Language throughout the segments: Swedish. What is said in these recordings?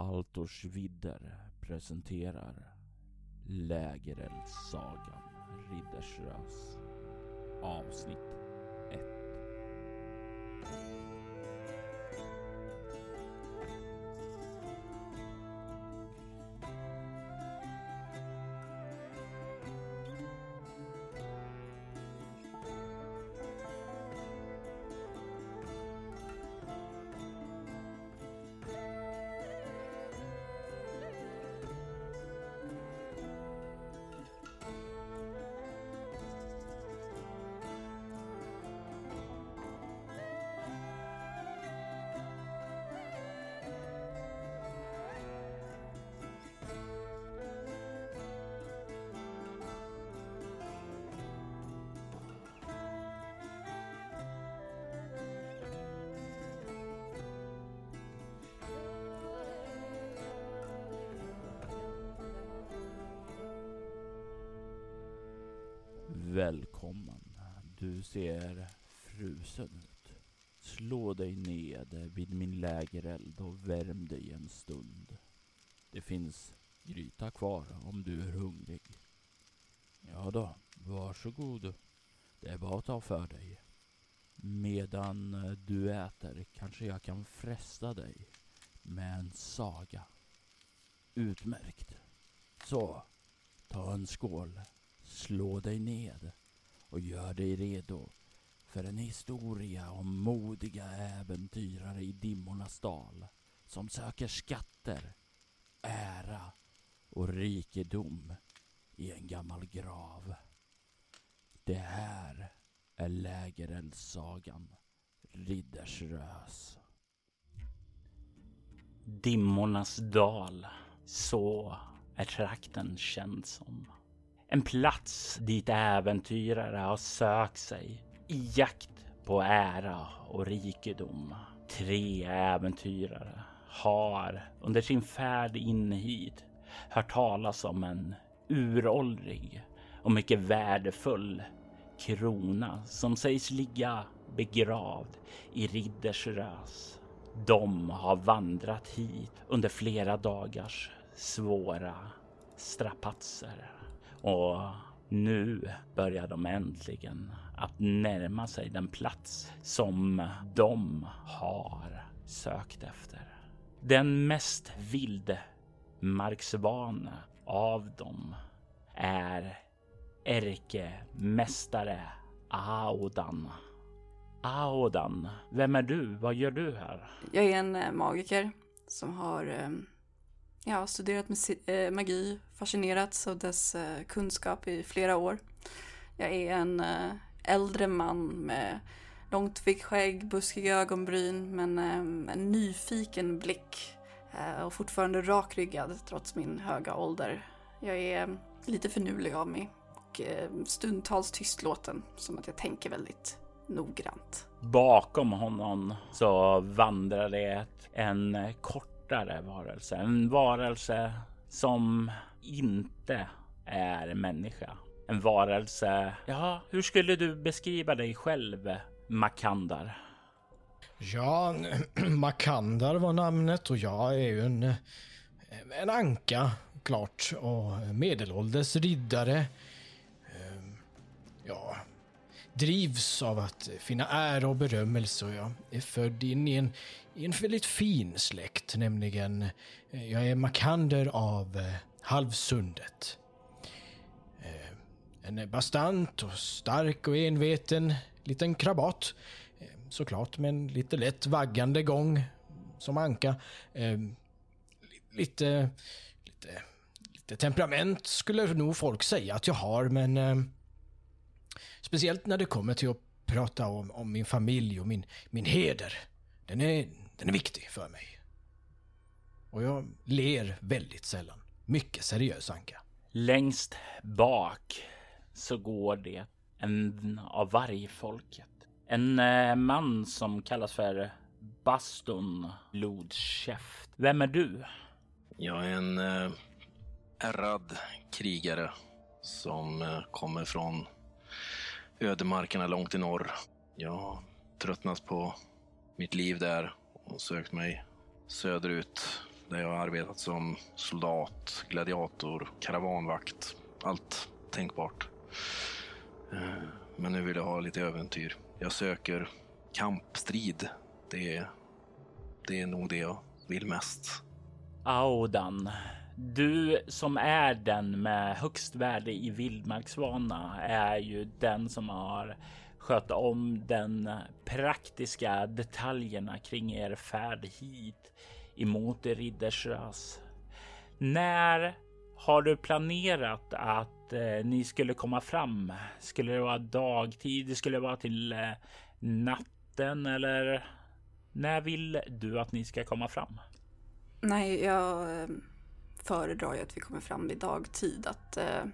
Altors vidder presenterar Lägereldssagan Riddersrös avsnitt 1. Välkommen. Du ser frusen ut. Slå dig ned vid min lägereld och värm dig en stund. Det finns gryta kvar om du är hungrig. Ja då, varsågod. Det är bara att ta för dig. Medan du äter kanske jag kan fresta dig med en saga. Utmärkt. Så, ta en skål Slå dig ned och gör dig redo för en historia om modiga äventyrare i dimmornas dal som söker skatter, ära och rikedom i en gammal grav. Det här är Lägereldssagan Riddersrös. Dimmornas dal, så är trakten känd som. En plats dit äventyrare har sökt sig i jakt på ära och rikedom. Tre äventyrare har under sin färd in hit hört talas om en uråldrig och mycket värdefull krona som sägs ligga begravd i Riddersrös. De har vandrat hit under flera dagars svåra strapatser. Och nu börjar de äntligen att närma sig den plats som de har sökt efter. Den mest vildmarksvana av dem är ärkemästare Audan. Audan, vem är du? Vad gör du här? Jag är en eh, magiker som har eh, jag har studerat eh, magi, fascinerats av dess eh, kunskap i flera år. Jag är en eh, äldre man med långt vitt skägg, buskiga ögonbryn men en nyfiken blick och fortfarande rakryggad trots min höga ålder. Jag är lite finurlig av mig och stundtals tystlåten, som att jag tänker väldigt noggrant. Bakom honom så vandrar det en kort kortare varelse. En varelse som inte är människa. En varelse... Ja, hur skulle du beskriva dig själv, Makandar? Ja, Makandar var namnet och jag är ju en, en anka, klart, och medelålders riddare. Ehm, ja, drivs av att finna ära och berömmelse och jag är född in i en, i en väldigt fin släkt, nämligen eh, jag är Makander av eh, Halvsundet. Eh, en bastant och stark och enveten liten krabat. Såklart med en lite lätt vaggande gång som anka. Lite, lite, lite temperament skulle nog folk säga att jag har, men Speciellt när det kommer till att prata om, om min familj och min, min heder. Den är, den är viktig för mig. Och jag ler väldigt sällan. Mycket seriös Anka. Längst bak så går det en av vargfolket. En eh, man som kallas för Baston Lodkäft. Vem är du? Jag är en eh, ärrad krigare som eh, kommer från ödemarkerna långt i norr. Jag tröttnat på mitt liv där och sökt mig söderut där jag har arbetat som soldat, gladiator, karavanvakt. Allt tänkbart. Eh, men nu vill jag ha lite äventyr. Jag söker kampstrid. Det är, det är nog det jag vill mest. Audan, du som är den med högst värde i vildmarksvana är ju den som har sköta om den praktiska detaljerna kring er färd hit emot Riddersras. När har du planerat att eh, ni skulle komma fram? Skulle det vara dagtid? Skulle det vara till eh, natten eller när vill du att ni ska komma fram? Nej, jag eh, föredrar ju att vi kommer fram vid dagtid. Att eh,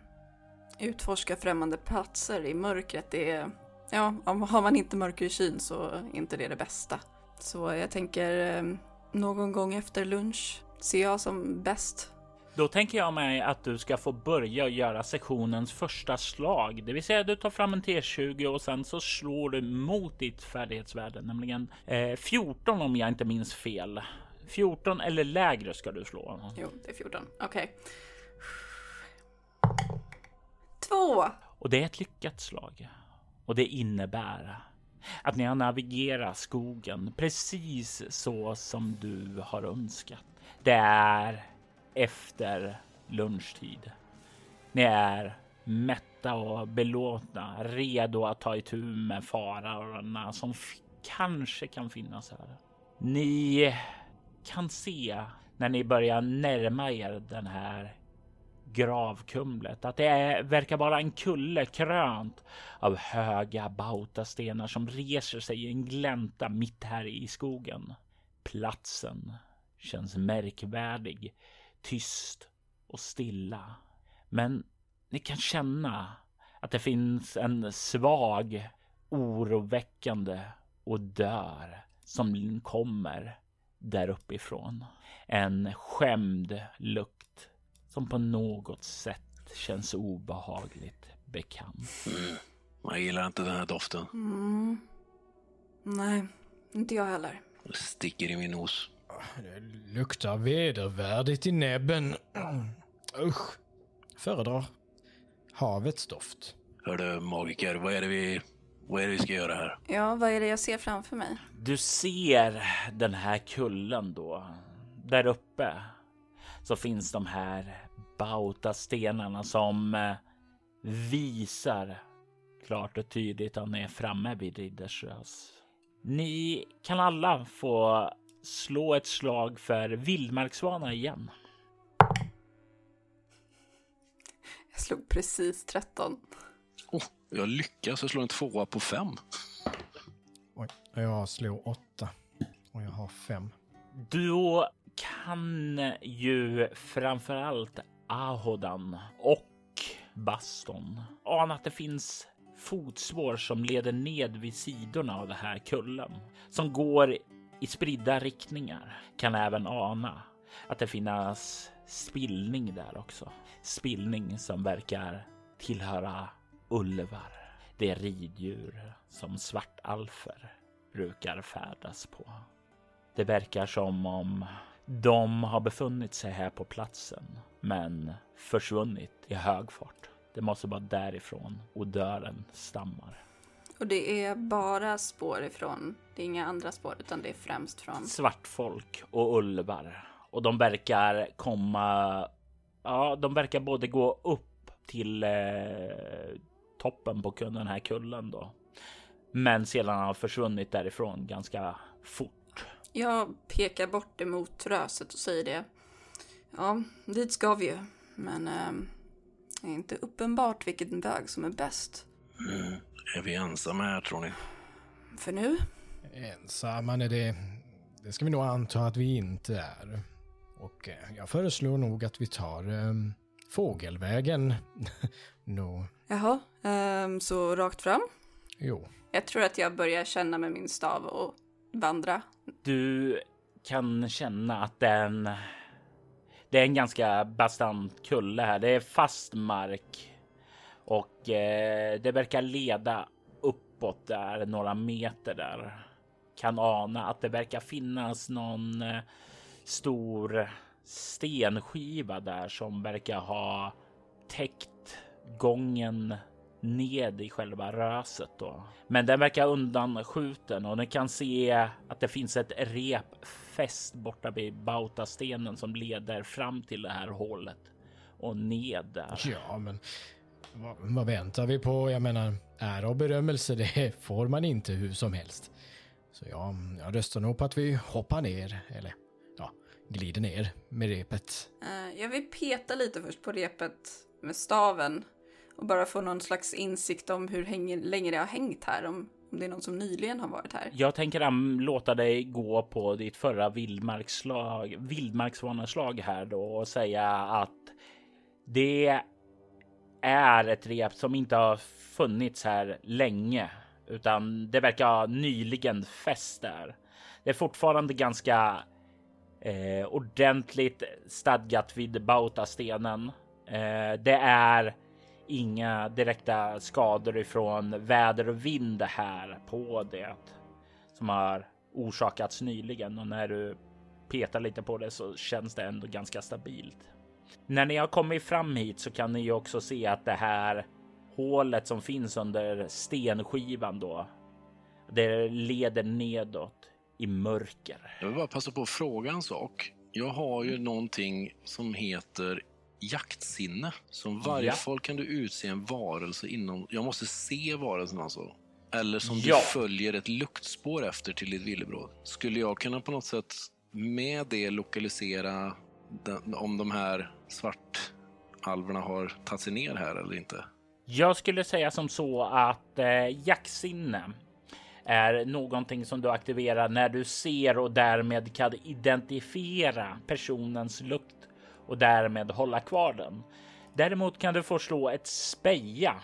utforska främmande platser i mörkret, det är... Ja, om har man inte mörker i syn så är inte det det bästa. Så jag tänker eh, någon gång efter lunch ser jag som bäst. Då tänker jag mig att du ska få börja göra sektionens första slag, det vill säga du tar fram en T20 och sen så slår du mot ditt färdighetsvärde, nämligen eh, 14 om jag inte minns fel. 14 eller lägre ska du slå. Jo, det är 14. Okej. Två! Och det är ett lyckat slag. Och det innebär att ni har navigerat skogen precis så som du har önskat. Det är efter lunchtid. Ni är mätta och belåtna, redo att ta itu med farorna som kanske kan finnas här. Ni kan se när ni börjar närma er den här gravkumlet att det är, verkar vara en kulle krönt av höga bautastenar som reser sig i en glänta mitt här i skogen. Platsen känns märkvärdig, tyst och stilla. Men ni kan känna att det finns en svag, oroväckande odör som kommer där uppifrån. En skämd lukt som på något sätt känns obehagligt bekant. Jag gillar inte den här doften. Mm. Nej, inte jag heller. Det sticker i min nos. Det luktar vedervärdigt i näbben. Usch. Föredrar havets doft. Hördu magiker, vad är det vi, vad är det vi ska göra här? Ja, vad är det jag ser framför mig? Du ser den här kullen då. Där uppe så finns de här bautastenarna som eh, visar klart och tydligt att ni är framme vid Riddersrös. Ni kan alla få slå ett slag för vildmarksvana igen. Jag slog precis 13. Oh, jag lyckas, jag slår en tvåa på fem. Oj, jag slår åtta. Och jag har fem. Då kan ju framförallt Ahodan och Baston ana att det finns fotspår som leder ned vid sidorna av den här kullen som går i spridda riktningar. Kan även ana att det finns spillning där också. Spillning som verkar tillhöra ulvar. Det är riddjur som svartalfer brukar färdas på. Det verkar som om de har befunnit sig här på platsen, men försvunnit i hög fart. Det måste vara därifrån odören stammar. Och det är bara spår ifrån, det är inga andra spår utan det är främst från... Svartfolk och ulvar och de verkar komma. Ja, de verkar både gå upp till eh, toppen på den här kullen då, men sedan har försvunnit därifrån ganska fort. Jag pekar bort emot röset och säger det. Ja, dit ska vi ju. Men ehm, det är inte uppenbart vilken väg som är bäst. Mm. Är vi ensamma här tror ni? För nu? Ensamma är det... Det ska vi nog anta att vi inte är. Och eh, jag föreslår nog att vi tar um, fågelvägen. Nå, Jaha, ehm, så rakt fram? jo. Jag tror att jag börjar känna med min stav och vandra. Du kan känna att den. Det är en ganska bastant kulle här. Det är fast mark och eh, det verkar leda uppåt där några meter där. Kan ana att det verkar finnas någon eh, stor stenskiva där som verkar ha täckt gången ned i själva röset då. Men den verkar undanskjuten och den kan se att det finns ett rep fäst borta vid bautastenen som leder fram till det här hålet och ned där. Ja, men vad, vad väntar vi på? Jag menar, ära och berömmelse, det får man inte hur som helst. Så ja, jag röstar nog på att vi hoppar ner, eller ja, glider ner med repet. Eh, jag vill peta lite först på repet med staven och bara få någon slags insikt om hur häng, länge det har hängt här. Om, om det är någon som nyligen har varit här. Jag tänker låta dig gå på ditt förra vildmarkslag, vildmarksvanaslag här då och säga att det är ett rep som inte har funnits här länge, utan det verkar ha nyligen fäst där. Det är fortfarande ganska eh, ordentligt stadgat vid Bautastenen. Eh, det är inga direkta skador ifrån väder och vind här på det som har orsakats nyligen och när du petar lite på det så känns det ändå ganska stabilt. När ni har kommit fram hit så kan ni ju också se att det här hålet som finns under stenskivan då. Det leder nedåt i mörker. Jag vill bara passa på att fråga en sak. Jag har ju någonting som heter jaktsinne. Som varje Ja. kan du utse en varelse inom... Jag måste se varelsen alltså. Eller som Ja. du följer ett luktspår efter till ditt villebråd. Skulle jag kunna på något sätt med det lokalisera den, om de här svartalverna har tagit sig ner här eller inte? Jag skulle säga som så att eh, jaktsinne är någonting som du aktiverar när du ser och därmed kan identifiera personens lukt och därmed hålla kvar den. Däremot kan du få slå ett speja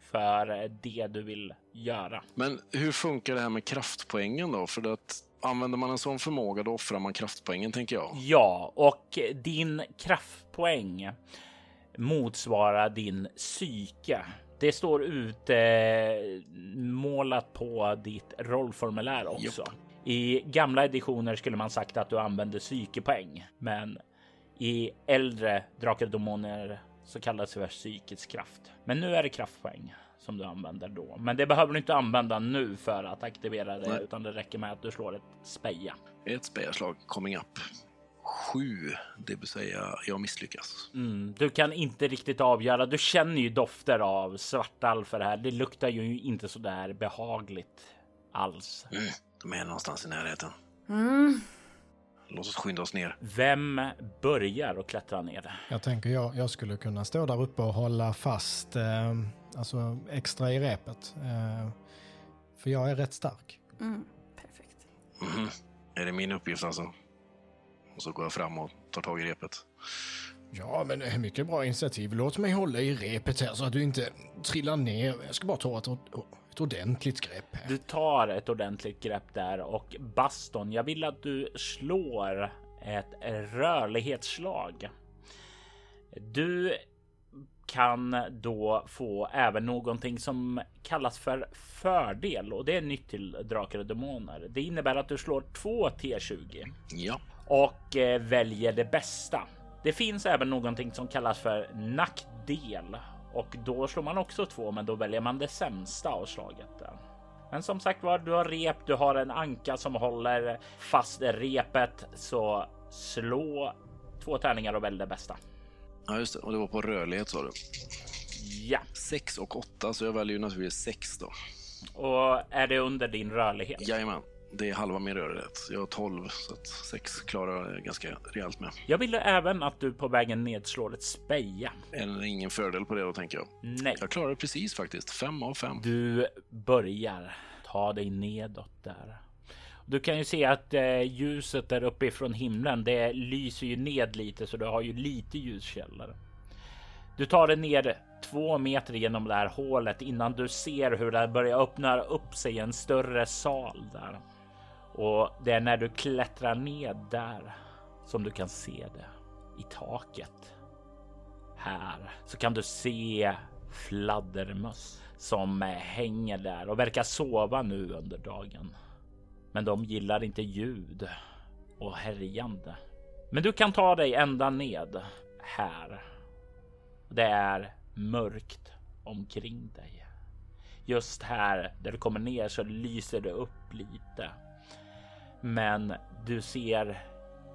för det du vill göra. Men hur funkar det här med kraftpoängen då? För att använder man en sån förmåga då offrar man kraftpoängen tänker jag. Ja, och din kraftpoäng motsvarar din psyke. Det står ut eh, målat på ditt rollformulär också. I gamla editioner skulle man sagt att du använde psykepoäng, men i äldre Drakar och Demoner så kallas det för psykisk kraft. Men nu är det kraftpoäng som du använder då. Men det behöver du inte använda nu för att aktivera det, Nej. utan det räcker med att du slår ett speja. Ett spejarslag coming up. Sju, det vill säga jag misslyckas. Mm, du kan inte riktigt avgöra. Du känner ju dofter av det här. Det luktar ju inte så där behagligt alls. Mm, de är någonstans i närheten. Mm. Låt oss skynda oss ner. Vem börjar och klättra ner? Jag tänker jag, jag skulle kunna stå där uppe och hålla fast, eh, alltså extra i repet. Eh, för jag är rätt stark. Mm. Perfekt. Mhm. Är det min uppgift alltså? Och så går jag fram och tar tag i repet. Ja, men det är mycket bra initiativ. Låt mig hålla i repet här så att du inte trillar ner. Jag ska bara ta ett, ett ordentligt grepp här. Du tar ett ordentligt grepp där och Baston, jag vill att du slår ett rörlighetsslag. Du kan då få även någonting som kallas för fördel och det är nytt till Drakar och Demoner. Det innebär att du slår två T20 Ja, och eh, väljer det bästa. Det finns även någonting som kallas för nackdel och då slår man också två, men då väljer man det sämsta av slaget. Men som sagt var, du har rep, du har en anka som håller fast repet, så slå två tärningar och välj det bästa. ja just det. Och det var på rörlighet sa du. Ja, Sex och åtta, så jag väljer ju naturligtvis sex då. och är det under din rörlighet? Jajamän, det är halva min rörlighet. Jag har tolv, så att sex klarar jag ganska rejält med. Jag ville även att du på vägen ned slår ett speja. Det ingen fördel på det då, tänker jag. Nej. Jag klarar det precis faktiskt. Fem av fem. Du börjar ta dig nedåt där. Du kan ju se att eh, ljuset där uppe ifrån himlen, det lyser ju ned lite så du har ju lite ljuskällor. Du tar dig ner två meter genom det här hålet innan du ser hur det börjar öppna upp sig en större sal där. Och det är när du klättrar ned där som du kan se det i taket. Här så kan du se fladdermöss som hänger där och verkar sova nu under dagen. Men de gillar inte ljud och härjande Men du kan ta dig ända ned här. Det är mörkt omkring dig. Just här där du kommer ner så lyser det upp lite. Men du ser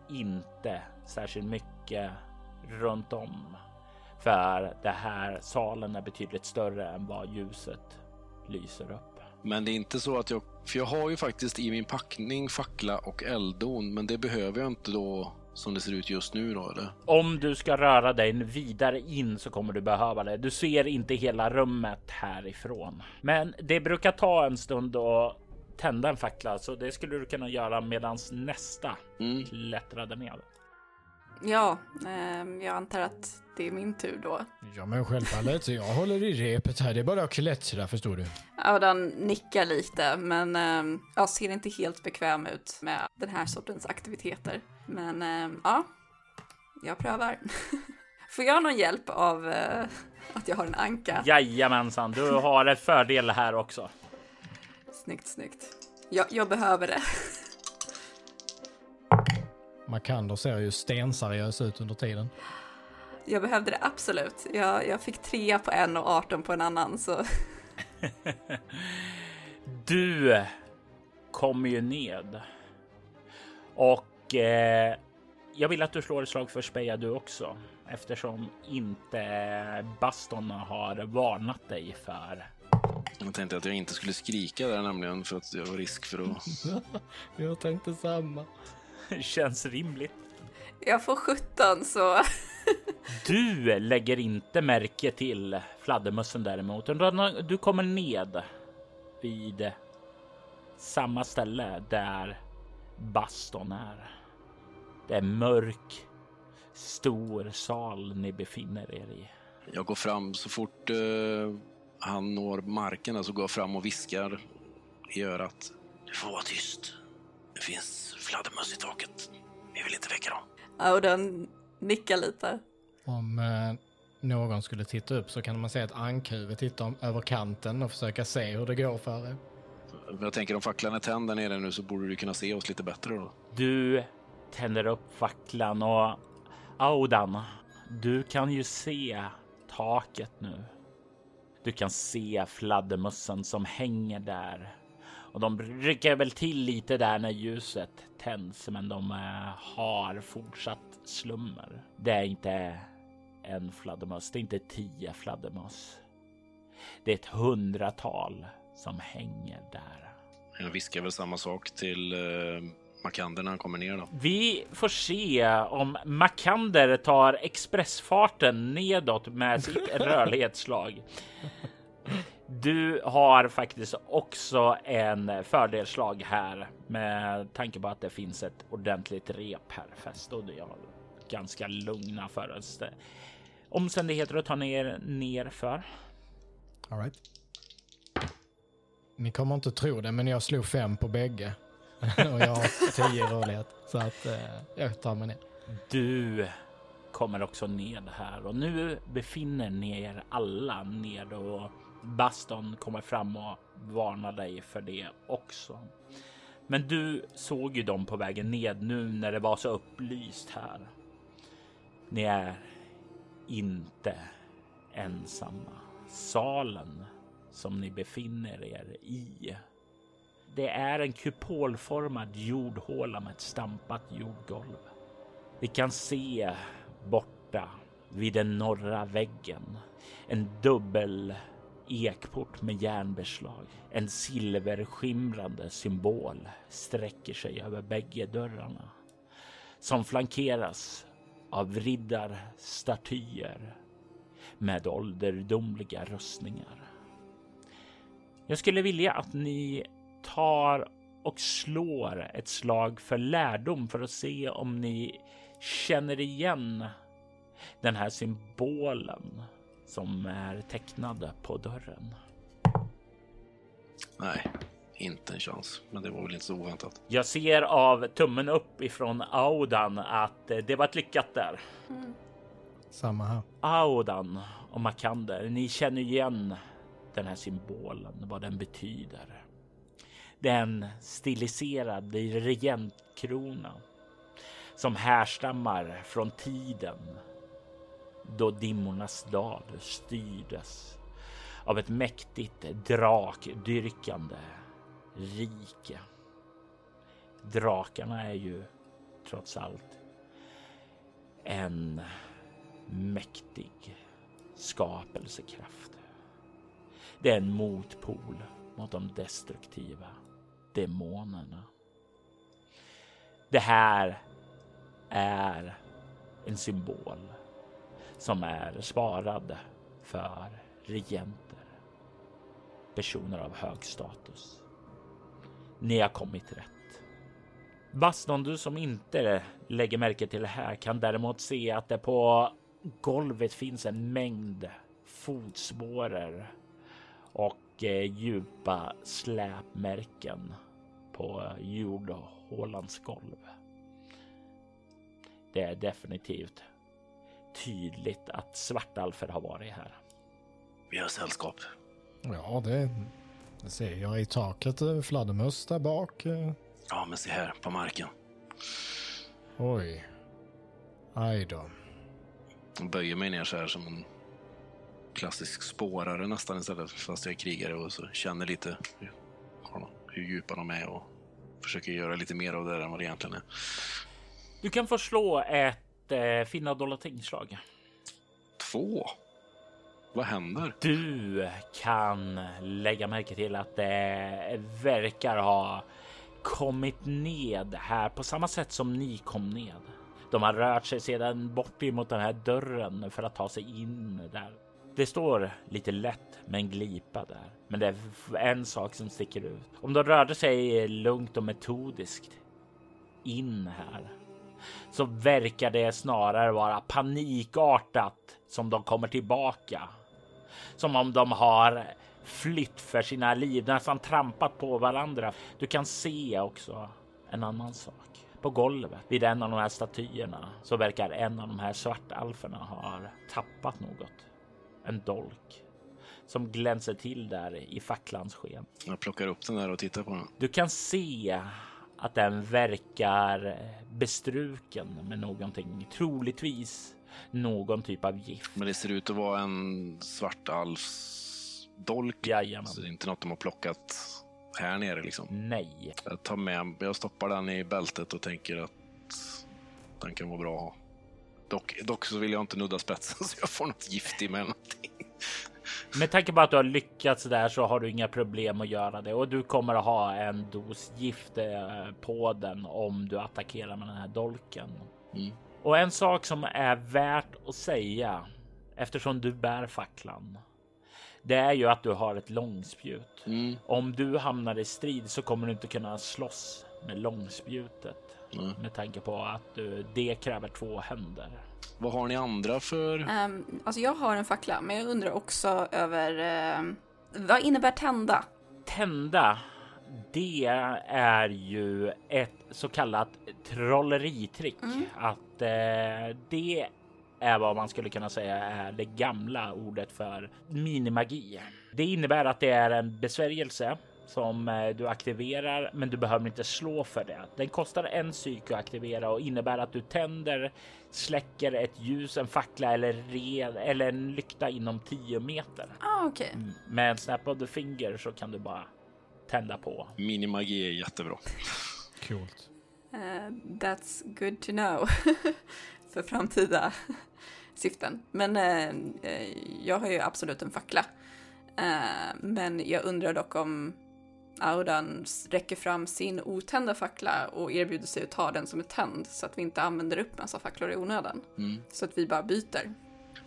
inte särskilt mycket runt om. För det här salen är betydligt större än vad ljuset lyser upp. Men det är inte så att jag... För jag har ju faktiskt i min packning fackla och elddon, men det behöver jag inte då som det ser ut just nu då eller? Om du ska röra dig vidare in så kommer du behöva det. Du ser inte hela rummet härifrån, men det brukar ta en stund att tända en fackla, så det skulle du kunna göra medans nästa Mm. klättrade ner. Ja, ehm, jag antar att det är min tur då. Ja, men självfallet. Jag håller i repet här. Det är bara att klättra, förstår du. Audan nickar lite, men ehm, jag ser inte helt bekväm ut med den här sortens aktiviteter. Men ehm, ja, jag prövar. Får jag någon hjälp av eh, att jag har en anka? Jajamensan, du har en fördel här också. Snyggt, snyggt. Jag, jag behöver det. Makander ser ju stenseriös ut under tiden. Jag behövde det absolut. Jag, jag fick trea på en och 18 på en annan, så Du kommer ju ned och eh, jag vill att du slår ett slag för Speja du också eftersom inte Baston har varnat dig för. Jag tänkte att jag inte skulle skrika där nämligen för att det var risk för att... Jag tänkte samma. Känns rimligt. jag får 17 så Du lägger inte märke till fladdermössen däremot, utan du kommer ned vid samma ställe där Baston är. Det är mörk, stor sal ni befinner er i. Jag går fram så fort eh, han når marken så går fram och viskar i örat. Du får vara tyst. Det finns fladdermöss i taket. Vi vill inte väcka dem. Audan nickar lite. Om eh, någon skulle titta upp så kan man se ett ankhuvud titta om, över kanten och försöka se hur det går för er. Jag tänker om facklan är tänd där nere nu så borde du kunna se oss lite bättre då. Du tänder upp facklan och Audan, du kan ju se taket nu. Du kan se fladdermössen som hänger där och de rycker väl till lite där när ljuset tänds, men de eh, har fortsatt slummer. Det är inte en fladdermöss, det är inte tio fladdermöss. Det är ett hundratal som hänger där. Jag viskar väl samma sak till eh, Makander när han kommer ner då. Vi får se om Makander tar expressfarten nedåt med sitt rörlighetsslag. Du har faktiskt också en fördelslag här med tanke på att det finns ett ordentligt rep här fäst och det har ganska lugna förelse. Omständigheter att ta ner ner för. All right. Ni kommer inte tro det, men jag slog fem på bägge. och jag har tio i rörlighet. Så att eh, jag tar mig ner. Du kommer också ned här och nu befinner ni er alla ned och Baston kommer fram och varnar dig för det också. Men du såg ju dem på vägen ned nu när det var så upplyst här. Ni är inte ensamma. Salen som ni befinner er i. Det är en kupolformad jordhåla med ett stampat jordgolv. Vi kan se borta vid den norra väggen en dubbel ekport med järnbeslag. En silverskimrande symbol sträcker sig över bägge dörrarna som flankeras av riddarstatyer med ålderdomliga rustningar. Jag skulle vilja att ni tar och slår ett slag för lärdom för att se om ni känner igen den här symbolen som är tecknad på dörren. Nej, inte en chans. Men det var väl inte så oväntat. Jag ser av tummen upp ifrån Audan att det var ett lyckat där. Samma här. Audan och Makander, ni känner igen den här symbolen, vad den betyder. Det är en stiliserad regentkrona som härstammar från tiden då dimmornas dal styrdes av ett mäktigt drakdyrkande rike. Drakarna är ju trots allt en mäktig skapelsekraft. Det är en motpol mot de destruktiva demonerna. Det här är en symbol som är sparad för regenter, personer av hög status. Ni har kommit rätt. Baston, du som inte lägger märke till det här kan däremot se att det på golvet finns en mängd fotspårer och eh, djupa släpmärken på jordhålans golv. Det är definitivt tydligt att svartalfer har varit här. Vi har sällskap. Ja, det, det ser jag i taket. eh, Fladdermöss där bak. eh. Ja, men se här på marken. Oj. Aj då. Jag böjer mig ner så här som en klassisk spårare nästan istället fast jag är krigare och så känner lite hur, hur djupa de är och försöker göra lite mer av det än vad det egentligen är. Du kan få slå ett eh, finna dolda tingslag. Två? Vad händer? Du kan lägga märke till att det verkar ha kommit ned här på samma sätt som ni kom ned. De har rört sig sedan bort emot den här dörren för att ta sig in där. Det står lite lätt med en glipa där, men det är en sak som sticker ut. Om de rörde sig lugnt och metodiskt in här så verkar det snarare vara panikartat som de kommer tillbaka. Som om de har flytt för sina liv, nästan trampat på varandra. Du kan se också en annan sak. På golvet vid en av de här statyerna så verkar en av de här svartalferna ha tappat något. En dolk som glänser till där i facklans sken. Jag plockar upp den där och tittar på den. Du kan se att den verkar bestruken med någonting, troligtvis någon typ av gift. Men det ser ut att vara en svartalfsdolk. Jajamän. Så det är inte något de har plockat här nere liksom. Nej, Jag tar med, jag stoppar den i bältet och tänker att den kan vara bra att ha. Dock, dock så vill jag inte nudda spetsen så jag får något gift i mig någonting. med tanke på att du har lyckats där så har du inga problem att göra det och du kommer att ha en dos gift eh, på den om du attackerar med den här dolken. Mm. Och en sak som är värt att säga eftersom du bär facklan. Det är ju att du har ett långspjut. Mm. Om du hamnar i strid så kommer du inte kunna slåss med långspjutet Mm. med tanke på att du, det kräver två händer. Vad har ni andra för... Um, alltså jag har en fackla, men jag undrar också över ehm, vad innebär tända? Tända, det är ju ett så kallat trolleritrick. Att eh, det är vad man skulle kunna säga är det gamla ordet för minimagi. Det innebär att det är en besvärjelse som eh, du aktiverar, men du behöver inte slå för det. Den kostar en psyke att aktivera och innebär att du tänder, släcker ett ljus, en fackla eller, red, eller en lykta inom 10 meter. Ah, okej. Med en snap of the finger så kan du bara tända på. Minimagi är jättebra. Coolt. Eh, that's good to know för framtida syften. Men eh, jag har ju absolut en fackla. Eh, men jag undrar dock om Audan räcker fram sin otända fackla och erbjuder sig att ta den som är tänd så att vi inte använder upp massa facklor i onödan. Mm. Så att vi bara byter.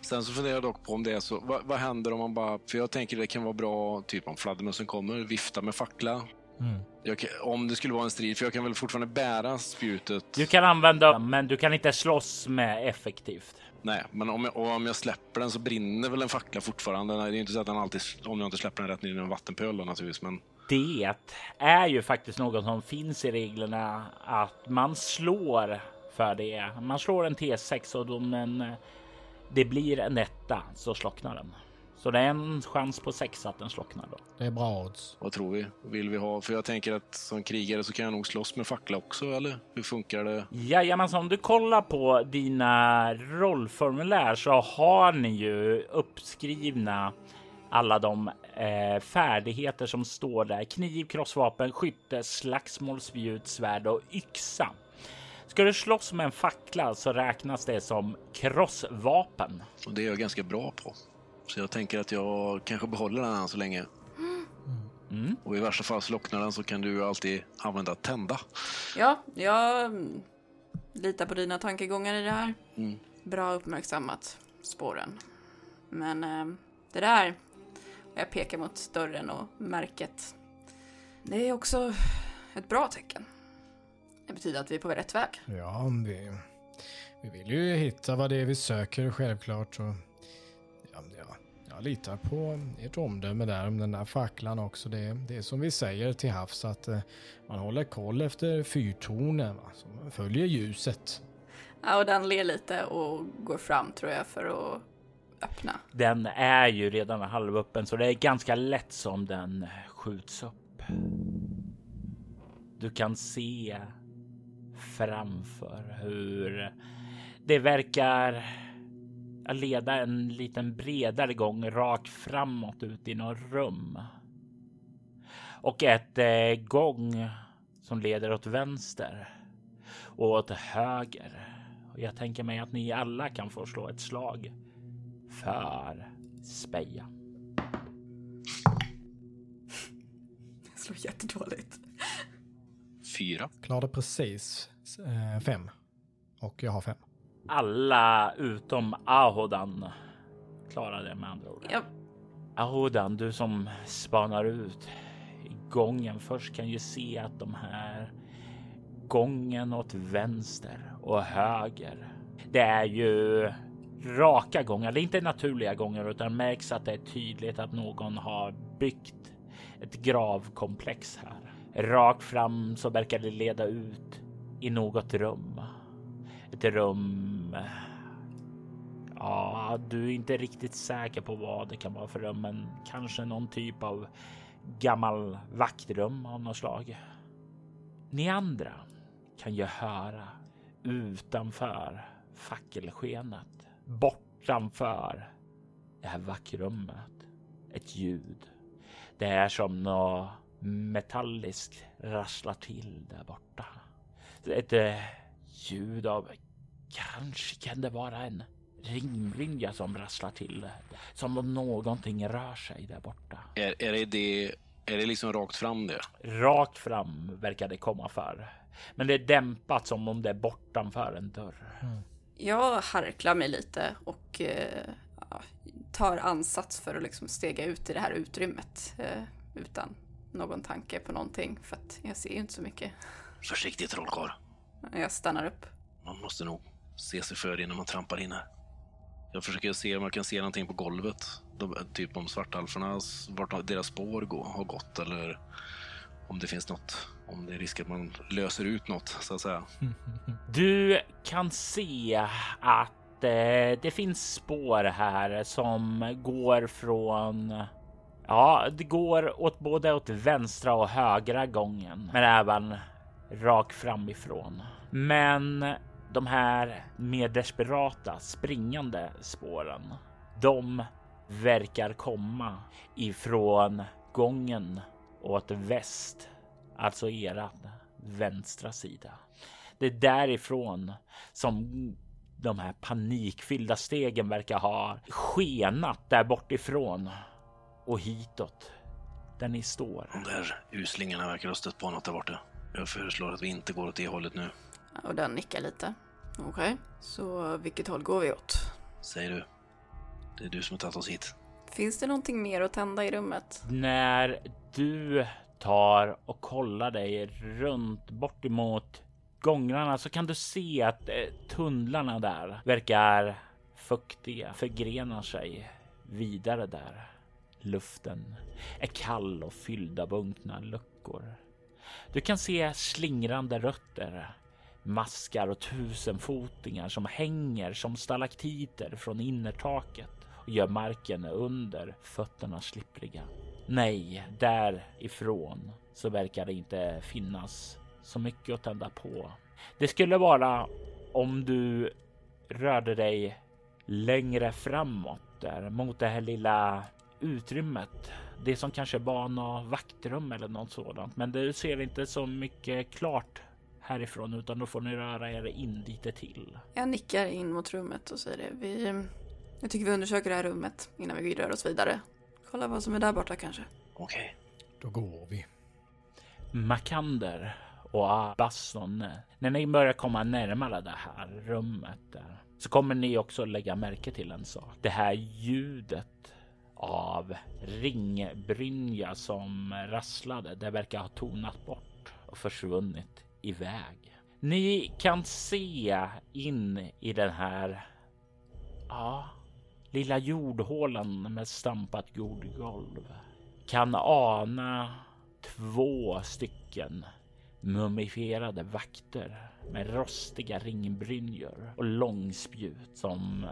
Sen så funderar jag dock på om det är så. Vad, vad händer om man bara... För jag tänker det kan vara bra, typ om fladdermössen kommer, vifta med fackla. Mm. Jag om det skulle vara en strid, för jag kan väl fortfarande bära spjutet. Du kan använda, men du kan inte slåss med effektivt. Nej, men om jag, om jag släpper den så brinner väl en fackla fortfarande. Nej, Det är inte så att den alltid, om jag inte släpper den rätt ner i en vattenpöl då, naturligtvis. Men Det är ju faktiskt något som finns i reglerna att man slår för det. Man slår en T6 och då men det blir en etta så slocknar den. Så det är en chans på sex att den slocknar då. Det är bra odds. Vad tror vi? Vill vi ha? För jag tänker att som krigare så kan jag nog slåss med fackla också, eller? Hur funkar det? Jajamensan, om du kollar på dina rollformulär så har ni ju uppskrivna alla de eh, färdigheter som står där. Kniv, krossvapen, skytte, slagsmål, spjut, svärd och yxa. Ska du slåss med en fackla så räknas det som krossvapen. Och det är jag ganska bra på. Så jag tänker att jag kanske behåller den än så länge. Mm. Och i värsta fall slocknar den så kan du alltid använda tända. Ja, jag litar på dina tankegångar i det här. Mm. Bra uppmärksammat, spåren. Men eh, det där, jag pekar mot dörren och märket. Det är också ett bra tecken. Det betyder att vi är på rätt väg. Ja, vi, vi vill ju hitta vad det är vi söker självklart. Och, ja, ja, jag litar på ert omdöme där om den där facklan också. Det, det är som vi säger till havs att eh, man håller koll efter fyrtornen. Va? Så man följer ljuset. Ja, och den ler lite och går fram tror jag för att öppna. Den är ju redan halvöppen så det är ganska lätt som den skjuts upp. Du kan se framför hur det verkar leda en liten bredare gång rakt framåt ut i något rum. Och ett eh, gång som leder åt vänster och åt höger. Och jag tänker mig att ni alla kan få slå ett slag för speja. Det slår jättedåligt. Fyra. Klarade precis eh, fem. Och jag har fem. Alla utom Ahodan klarar det med andra ord. Ja, Ahodan, du som spanar ut i gången först kan ju se att de här gången åt vänster och höger. Det är ju raka gångar. Det är inte naturliga gångar utan märks att det är tydligt att någon har byggt ett gravkomplex här. Rakt fram så verkar det leda ut i något rum. Ett rum. Ja, du är inte riktigt säker på vad det kan vara för rum, men kanske någon typ av gammal vaktrum av något slag. Ni andra kan ju höra utanför fackelskenet, bortanför det här vackrummet, ett ljud. Det är som något metalliskt rasslar till där borta. Ett eh, ljud av, kanske kan det vara en ringbrynja som rasslar till. Som om någonting rör sig där borta. Är, är, det det, är det liksom rakt fram det? Rakt fram verkar det komma för. Men det är dämpat som om det är bortanför en dörr. Jag harklar mig lite och eh, ja, tar ansats för att liksom stega ut i det här utrymmet eh, utan någon tanke på någonting för att jag ser ju inte så mycket. Försiktigt trollkarl. Jag stannar upp. Man måste nog se sig för innan man trampar in här. Jag försöker se om jag kan se någonting på golvet. De, typ om svartalfernas, vart deras spår går, har gått eller om det finns något. Om det är risk att man löser ut något så att säga. Du kan se att eh, det finns spår här som går från Ja, det går åt både åt vänstra och högra gången, men även rakt framifrån. Men de här mer desperata springande spåren, de verkar komma ifrån gången åt väst, alltså eran vänstra sida. Det är därifrån som de här panikfyllda stegen verkar ha skenat där bortifrån och hitåt där ni står. De där uslingarna verkar ha stött på något där borta. Jag föreslår att vi inte går åt det hållet nu. Och den nickar lite. Okej, så vilket håll går vi åt? Säger du. Det är du som har tagit oss hit. Finns det någonting mer att tända i rummet? När du tar och kollar dig runt bort emot gångrarna så kan du se att eh, tunnlarna där verkar fuktiga, förgrenar sig vidare där. Luften är kall och fylld av unkna luckor. Du kan se slingrande rötter, maskar och tusenfotingar som hänger som stalaktiter från innertaket. Och gör marken under fötterna slippriga. Nej, därifrån så verkar det inte finnas så mycket att tända på. Det skulle vara om du rörde dig längre framåt där mot det här lilla utrymmet. Det som kanske var något vaktrum eller något sådant. Men du ser inte så mycket klart härifrån utan då får ni röra er in lite till. Jag nickar in mot rummet och säger det. Vi, jag tycker vi undersöker det här rummet innan vi rör oss vidare. Kolla vad som är där borta kanske. Okej. Då går vi. Makander och Abbasson. När ni börjar komma närmare det här rummet där, så kommer ni också lägga märke till en sak. Det här ljudet av ringbrynja som rasslade, det verkar ha tonat bort och försvunnit iväg. Ni kan se in i den här ja, lilla jordhålan med stampat jordgolv. Kan ana två stycken mumifierade vakter med rostiga ringbrynjor och långspjut som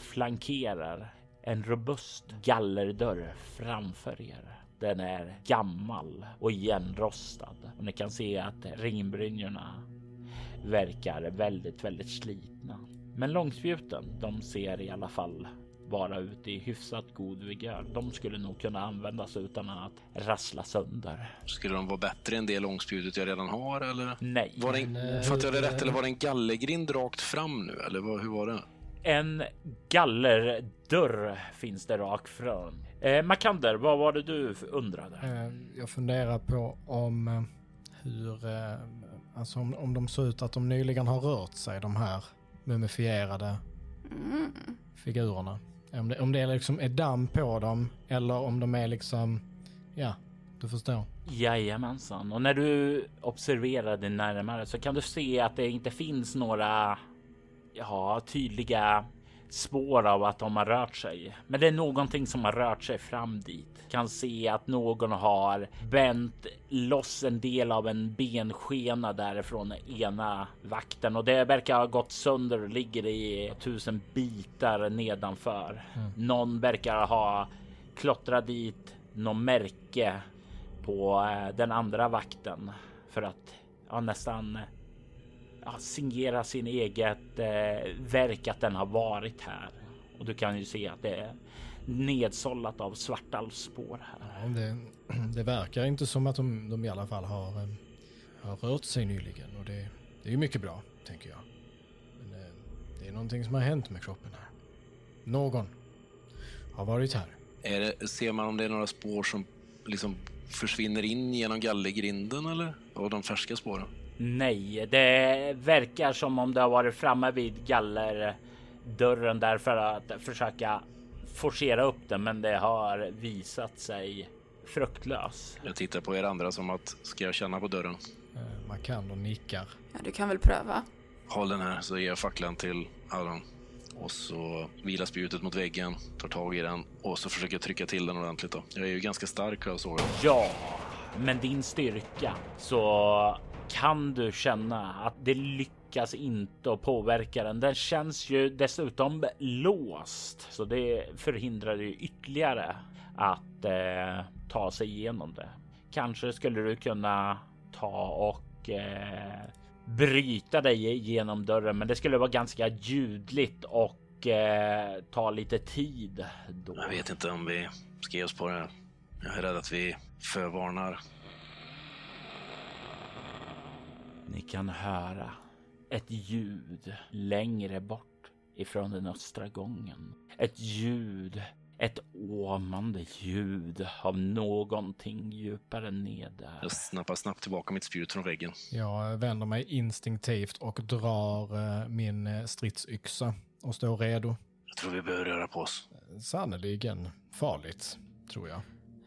flankerar en robust gallerdörr framför er. Den är gammal och igenrostad och ni kan se att ringbrynjorna verkar väldigt, väldigt slitna. Men långspjuten, de ser i alla fall vara ute i hyfsat god vigör. De skulle nog kunna användas utan att rassla sönder. Skulle de vara bättre än det långspjutet jag redan har eller? Nej. Var det, Men, eh, fattar jag det rätt eller var det en gallergrind rakt fram nu eller vad, hur var det? En gallerdörr finns det rakt fram. Eh, Makander, vad var det du undrade? Eh, Jag funderar på om eh, hur, eh, alltså om, om de ser ut att de nyligen har rört sig, de här mumifierade Mm. figurerna. Om det, om det liksom är damm på dem eller om de är liksom, ja, du förstår. Jajamensan, och när du observerar det närmare så kan du se att det inte finns några ja, tydliga spår av att de har rört sig. Men det är någonting som har rört sig fram dit. Kan se att någon har bänt loss en del av en benskena därifrån ena vakten och det verkar ha gått sönder och ligger i tusen bitar nedanför. Någon verkar ha klottrat dit något märke på eh, den andra vakten för att ja, nästan signera sin eget eh, verk att den har varit här. Och du kan ju se att det är nedsållat av svartalvsspår här. Ja, det, det verkar inte som att de, de i alla fall har, eh, har rört sig nyligen och det, det är ju mycket bra, tänker jag. Men eh, det är någonting som har hänt med kroppen här. Någon har varit här. Är det, ser man om det är några spår som liksom försvinner in genom gallergrinden eller? Och de färska spåren? Nej, det verkar som om det har varit framme vid gallerdörren där för att försöka forcera upp den, men det har visat sig fruktlös. Jag tittar på er andra som att, ska jag känna på dörren? Eh, Makander nickar. Ja, du kan väl pröva. Håll den här så ger jag facklan till Aron. Och så vilar spjutet mot väggen, tar tag i den och så försöker jag trycka till den ordentligt. Då. Jag är ju ganska stark har jag såg. Ja, men din styrka så kan du känna att det lyckas inte att påverka den. Den känns ju dessutom låst, så det förhindrar ju ytterligare att eh, ta sig igenom det. Kanske skulle du kunna ta och eh, bryta dig genom dörren, men det skulle vara ganska ljudligt och eh, ta lite tid. Då. Jag vet inte om vi ska ge oss på det. Jag är rädd att vi förvarnar. Ni kan höra ett ljud längre bort ifrån den östra gången. Ett ljud, ett åmande ljud av någonting djupare ner där. Jag snappar snabbt tillbaka mitt spjut från väggen. Jag vänder mig instinktivt och drar eh, min eh, stridsyxa och står redo. Jag tror vi behöver röra på oss. Sannerligen farligt, tror jag.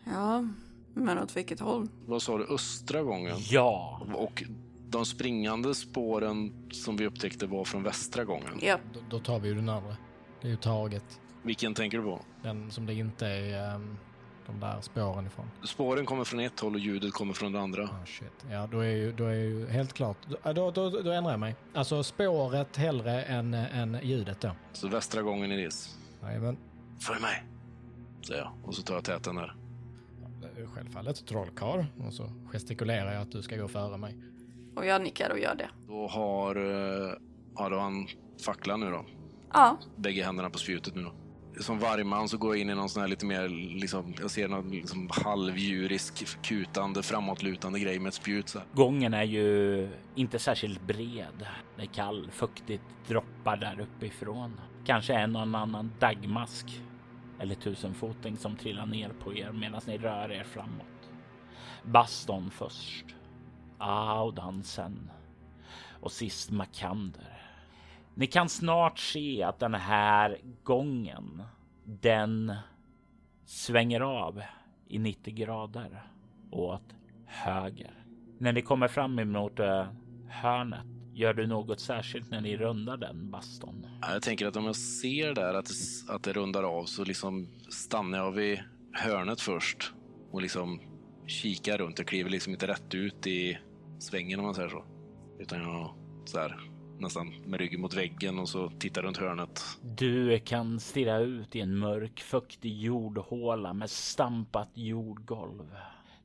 Ja, men åt vilket håll? Vad sa du, östra gången? Ja, Och de springande spåren som vi upptäckte var från västra gången. Ja, Då, då tar vi ju den andra. Det är ju taget. Vilken tänker du på? Den som det inte är ehm, de där spåren ifrån. Spåren kommer från ett håll och ljudet kommer från det andra. Ah, shit. Ja, då är ju, då är ju helt klart. Då, då, då, då ändrar jag mig. Alltså spåret hellre än, än ljudet då. Så västra gången är det. Jajamän. Följ mig, säger jag. Och så tar jag täten där. Självfallet trollkarl. Och så gestikulerar jag att du ska gå före mig. Och jag nickar och gör det. Då har, eh, ja, då har han facklan nu då. Ja, Bägge händerna på spjutet nu då. Som vargman så går jag in i någon sån här lite mer, liksom, jag ser någon liksom halvdjurisk, kutande, framåtlutande grej med ett spjut så här. Gången är ju inte särskilt bred. Det är kall, fuktigt, droppar där uppifrån. Kanske en och en annan dagmask eller tusenfoting som trillar ner på er medan ni rör er framåt. Baston först, Ah, och dansen. och sist Makander. Ni kan snart se att den här gången, den svänger av i 90 grader åt höger. När ni kommer fram emot eh, hörnet, gör du något särskilt när ni rundar den baston? Jag tänker att om jag ser där att det, att det rundar av så liksom stannar jag vid hörnet först och liksom kikar runt. Jag kliver liksom inte rätt ut i svängen om man säger så. Utan jag så här, nästan med ryggen mot väggen och så tittar runt hörnet. Du kan stirra ut i en mörk, fuktig jordhåla med stampat jordgolv.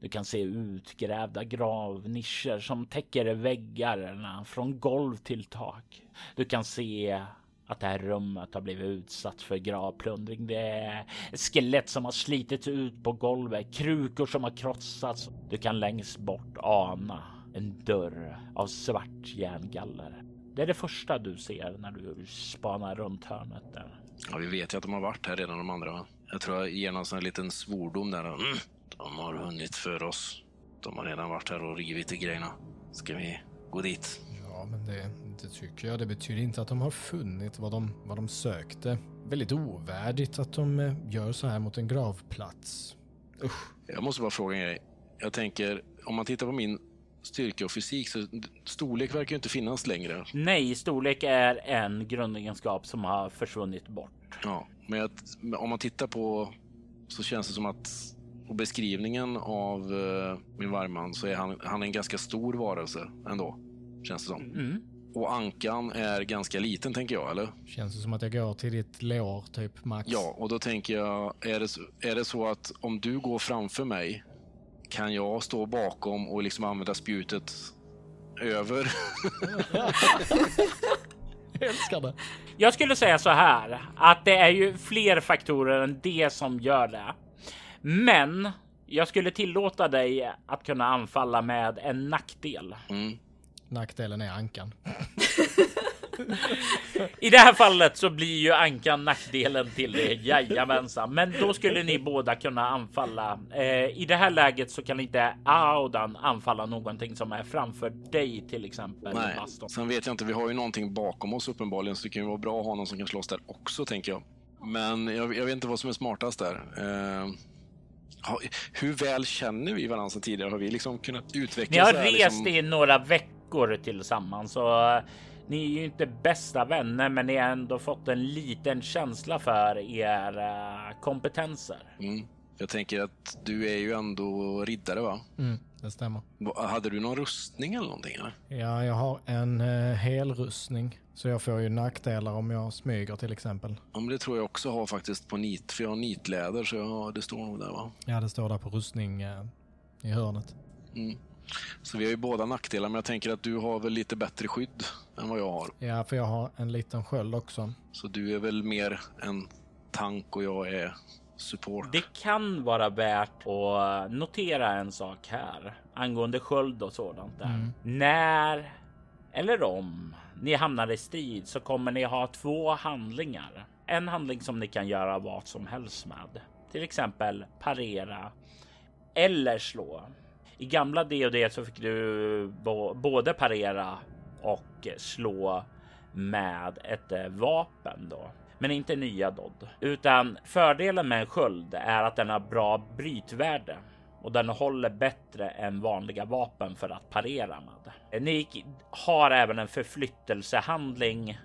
Du kan se utgrävda gravnischer som täcker väggarna från golv till tak. Du kan se att det här rummet har blivit utsatt för gravplundring. Det är skelett som har slitits ut på golvet, krukor som har krossats. Du kan längst bort ana en dörr av svart järngaller. Det är det första du ser när du spanar runt hörnet där. Ja, vi vet ju att de har varit här redan de andra. Va? Jag tror jag ger någon sån här liten svordom där. Mm, de har hunnit för oss. De har redan varit här och rivit i grejerna. Ska vi gå dit? Ja, men det, det tycker jag. Det betyder inte att de har funnit vad de, vad de sökte. Väldigt ovärdigt att de eh, gör så här mot en gravplats. Usch. Jag måste bara fråga en grej. Jag tänker, om man tittar på min styrka och fysik så storlek verkar ju inte finnas längre. Nej, storlek är en grundegenskap som har försvunnit bort. Ja, men jag, om man tittar på så känns det som att på beskrivningen av eh, min vargman så är han, han är en ganska stor varelse ändå. Känns det som. Mm. Och ankan är ganska liten tänker jag, eller? Känns det som att jag går till ditt lår, typ max? Ja, och då tänker jag, är det, är det så att om du går framför mig kan jag stå bakom och liksom använda spjutet över? Jag älskar det. Jag skulle säga så här att det är ju fler faktorer än det som gör det. Men jag skulle tillåta dig att kunna anfalla med en nackdel. Mm. Nackdelen är ankan. I det här fallet så blir ju ankan nackdelen till det. Jajamensan, men då skulle ni båda kunna anfalla. Eh, I det här läget så kan inte Audan anfalla någonting som är framför dig till exempel. Nej, Baston. sen vet jag inte. Vi har ju någonting bakom oss uppenbarligen, så det kan ju vara bra att ha någon som kan slåss där också, tänker jag. Men jag, jag vet inte vad som är smartast där. Eh, hur väl känner vi varandra sedan tidigare? Har vi liksom kunnat utveckla Ni har här, rest liksom... i några veckor tillsammans eh, ni är ju inte bästa vänner, men ni har ändå fått en liten känsla för era kompetenser. Mm. Jag tänker att du är ju ändå riddare, va? Mm, det stämmer. Hade du någon rustning eller någonting? Eller? Ja, jag har en uh, helrustning. Så jag får ju nackdelar om jag smyger till exempel. Ja, men det tror jag också har faktiskt på nit, för jag har nitläder, så jag har, det står nog där, va? Ja, det står där på rustning eh, i hörnet. Mm. Så vi har ju båda nackdelar, men jag tänker att du har väl lite bättre skydd än vad jag har. Ja, för jag har en liten sköld också. Så du är väl mer en tank och jag är support. Det kan vara värt att notera en sak här angående sköld och sådant där. När eller om ni hamnar i strid så kommer ni ha två handlingar. En handling som ni kan göra vad som helst med, till exempel parera eller slå. I gamla D&D så fick du både parera och slå med ett eh, vapen då. Men inte nya Dodd. Utan fördelen med en sköld är att den har bra brytvärde och den håller bättre än vanliga vapen för att parera med. Eh, ni har även en förflyttelsehandling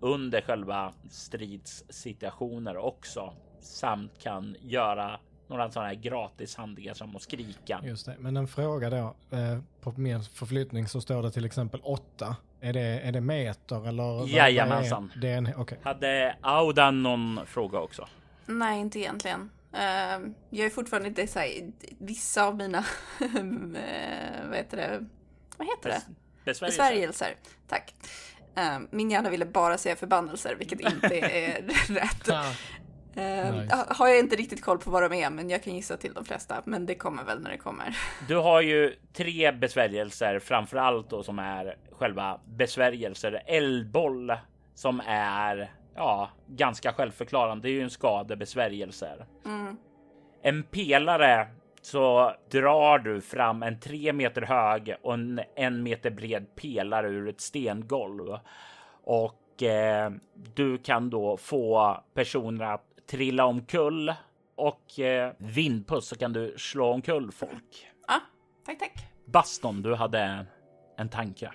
under själva stridssituationer också samt kan göra några sådana här gratis handlingar som att skrika. Just det. Men en fråga då. Eh, på min förflyttning så står det till exempel 8. Är det, är det meter eller? Jajamensan. Det är en, okej. Hade Audan någon fråga också? Nej, inte egentligen. Uh, jag är fortfarande inte så här, vissa av mina, uh, vad heter det, vad heter det? Besvärjelser. Besvärjelser. Tack. Uh, min hjärna ville bara säga förbannelser, vilket inte är rätt. Uh, nice. Har jag inte riktigt koll på vad de är, men jag kan gissa till de flesta. Men det kommer väl när det kommer. Du har ju tre besvärjelser framför allt då som är själva besvärjelser. Eldboll som är ja, ganska självförklarande. Det är ju en skadebesvärjelse. Mm. En pelare så drar du fram en tre meter hög och en en meter bred pelare ur ett stengolv och eh, du kan då få personer att trilla omkull och eh, vindpuss så kan du slå omkull folk. Ja, tack, tack. Baston, du hade en tanke.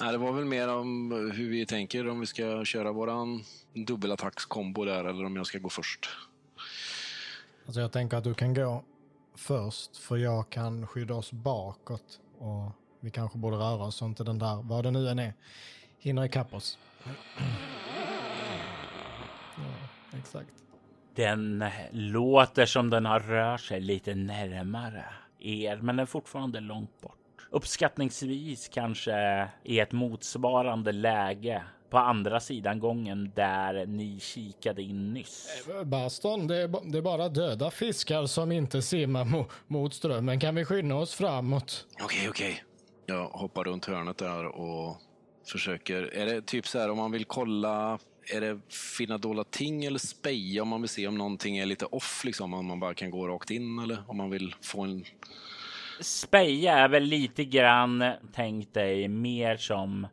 Nej, det var väl mer om hur vi tänker om vi ska köra våran dubbelattackskombo där eller om jag ska gå först. Alltså jag tänker att du kan gå först för jag kan skydda oss bakåt och vi kanske borde röra oss så inte den där, vad det nu än är, hinner ikapp oss. Ja, exakt. Den låter som den har rört sig lite närmare er, men den är fortfarande långt bort. Uppskattningsvis kanske i ett motsvarande läge på andra sidan gången där ni kikade in nyss. Eh, Baston, det är, det är bara döda fiskar som inte simmar mo mot strömmen. Kan vi skynda oss framåt? Okej, okay, okej. Okay. Jag hoppar runt hörnet där och försöker. Är det typ så här om man vill kolla är det finna dolda ting eller speja om man vill se om någonting är lite off, liksom, om man bara kan gå rakt in eller om man vill få en... Speja är väl lite grann, tänk dig, mer som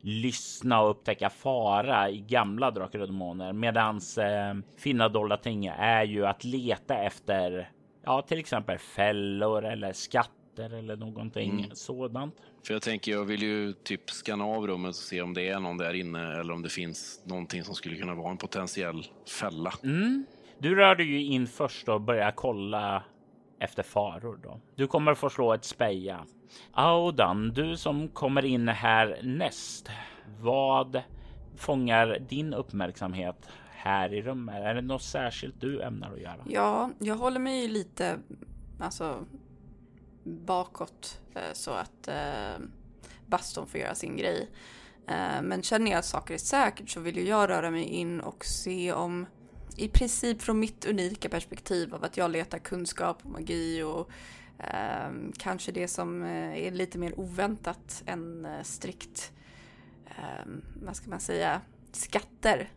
lyssna och upptäcka fara i gamla Drakar och Demoner. Medans eh, finna dolda ting är ju att leta efter, ja, till exempel fällor eller skatter eller någonting mm. sådant. För jag tänker, jag vill ju typ scanna av rummet och se om det är någon där inne eller om det finns någonting som skulle kunna vara en potentiell fälla. Mm. Du rör dig ju in först och börjar kolla efter faror då. Du kommer få slå ett speja. Audan, du som kommer in här näst. Vad fångar din uppmärksamhet här i rummet? Är det något särskilt du ämnar att göra? Ja, jag håller mig lite alltså bakåt eh, så att eh, Baston får göra sin grej. Eh, men känner jag att saker är säkert så vill ju jag röra mig in och se om i princip från mitt unika perspektiv av att jag letar kunskap och magi och eh, kanske det som är lite mer oväntat än strikt, eh, vad ska man säga, skatter.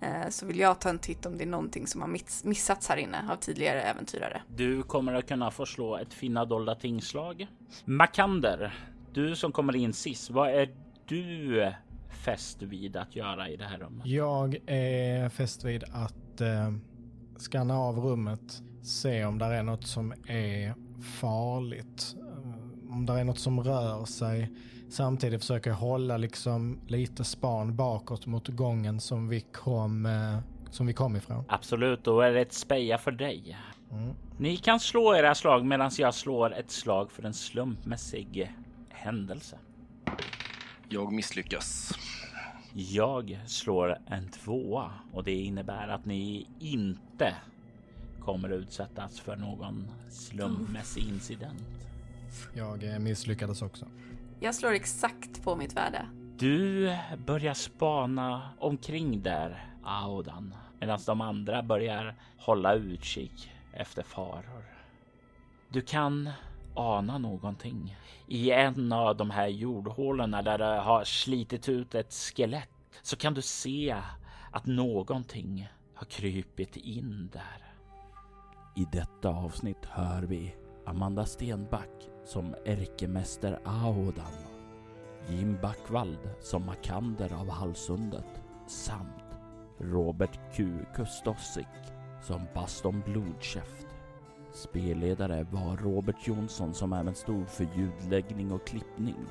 Eh, så vill jag ta en titt om det är någonting som har missats här inne av tidigare äventyrare. Du kommer att kunna få slå ett finna dolda tingslag. Makander, du som kommer in sist, vad är du fäst vid att göra i det här rummet? Jag är fäst vid att eh, skanna av rummet, se om det är något som är farligt, eh, om det är något som rör sig. Samtidigt försöker jag hålla liksom lite span bakåt mot gången som vi kom, eh, som vi kom ifrån. Absolut, då är det ett speja för dig. Mm. Ni kan slå era slag medan jag slår ett slag för en slumpmässig händelse. Jag misslyckas. Jag slår en tvåa och det innebär att ni inte kommer utsättas för någon slumpmässig incident. Jag misslyckades också. Jag slår exakt på mitt värde. Du börjar spana omkring där, Audan, medan de andra börjar hålla utkik efter faror. Du kan ana någonting i en av de här jordhålen där det har slitit ut ett skelett så kan du se att någonting har krypit in där. I detta avsnitt hör vi Amanda Stenback som ärkemäster Aodan, Jim Backvald som Makander av Hallsundet samt Robert Q Kustosik som Baston Blodkäft. Spelledare var Robert Jonsson som även stod för ljudläggning och klippning.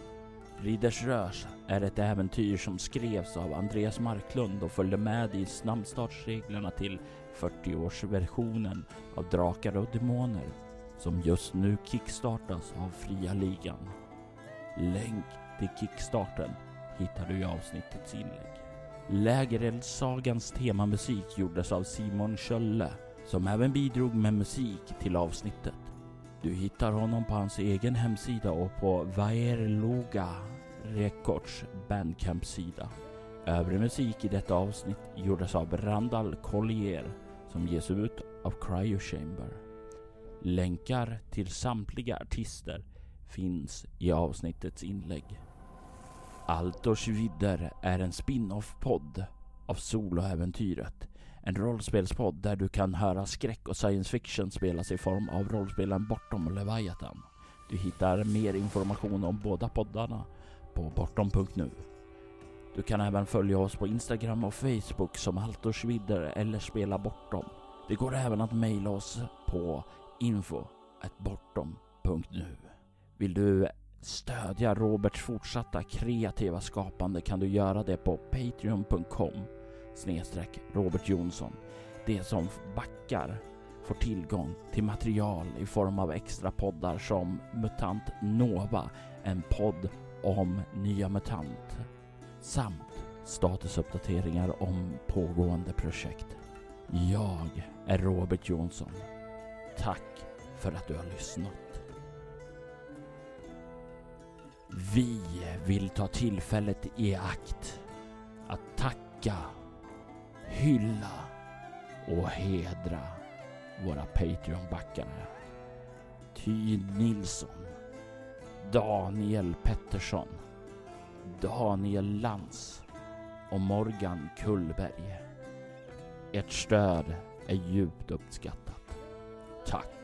Ridders Rörs är ett äventyr som skrevs av Andreas Marklund och följde med i snabbstartsreglerna till 40-årsversionen av Drakar och Demoner som just nu kickstartas av Fria Ligan. Länk till kickstarten hittar du i avsnittets inlägg. Lägereldssagans temamusik gjordes av Simon Schölle som även bidrog med musik till avsnittet. Du hittar honom på hans egen hemsida och på Vaerloga Records bandcamp-sida. Övrig musik i detta avsnitt gjordes av Randall Collier som ges ut av Cryo Chamber. Länkar till samtliga artister finns i avsnittets inlägg. Altors vidder är en spin-off-podd av Soloäventyret. En rollspelspodd där du kan höra skräck och science fiction spelas i form av rollspelen Bortom och Leviathan. Du hittar mer information om båda poddarna på bortom.nu. Du kan även följa oss på Instagram och Facebook som Altors vidder eller Spela Bortom. Det går även att mejla oss på info.bortom.nu. Vill du stödja Roberts fortsatta kreativa skapande kan du göra det på patreon.com snedstreck Robert Jonsson. Det som backar får tillgång till material i form av extra poddar som MUTANT NOVA, en podd om Nya MUTANT samt statusuppdateringar om pågående projekt. Jag är Robert Jonsson. Tack för att du har lyssnat. Vi vill ta tillfället i akt att tacka, hylla och hedra våra Patreon-backare. Ty Nilsson, Daniel Pettersson, Daniel Lantz och Morgan Kullberg. Ert stöd är djupt uppskattat. Tack!